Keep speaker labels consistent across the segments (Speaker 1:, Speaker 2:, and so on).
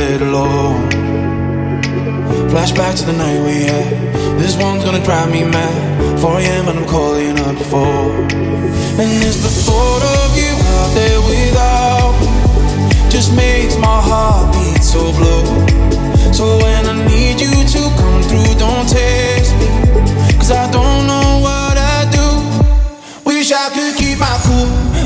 Speaker 1: alone.
Speaker 2: Flashback to the night we had. This one's gonna drive me mad. 4 a.m. and I'm calling up before. And it's the thought of you out there without me just makes my heart beat so blue. So when I need you to come through, don't text me. Cause I don't know what I do. Wish I could keep my cool.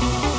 Speaker 1: Bye.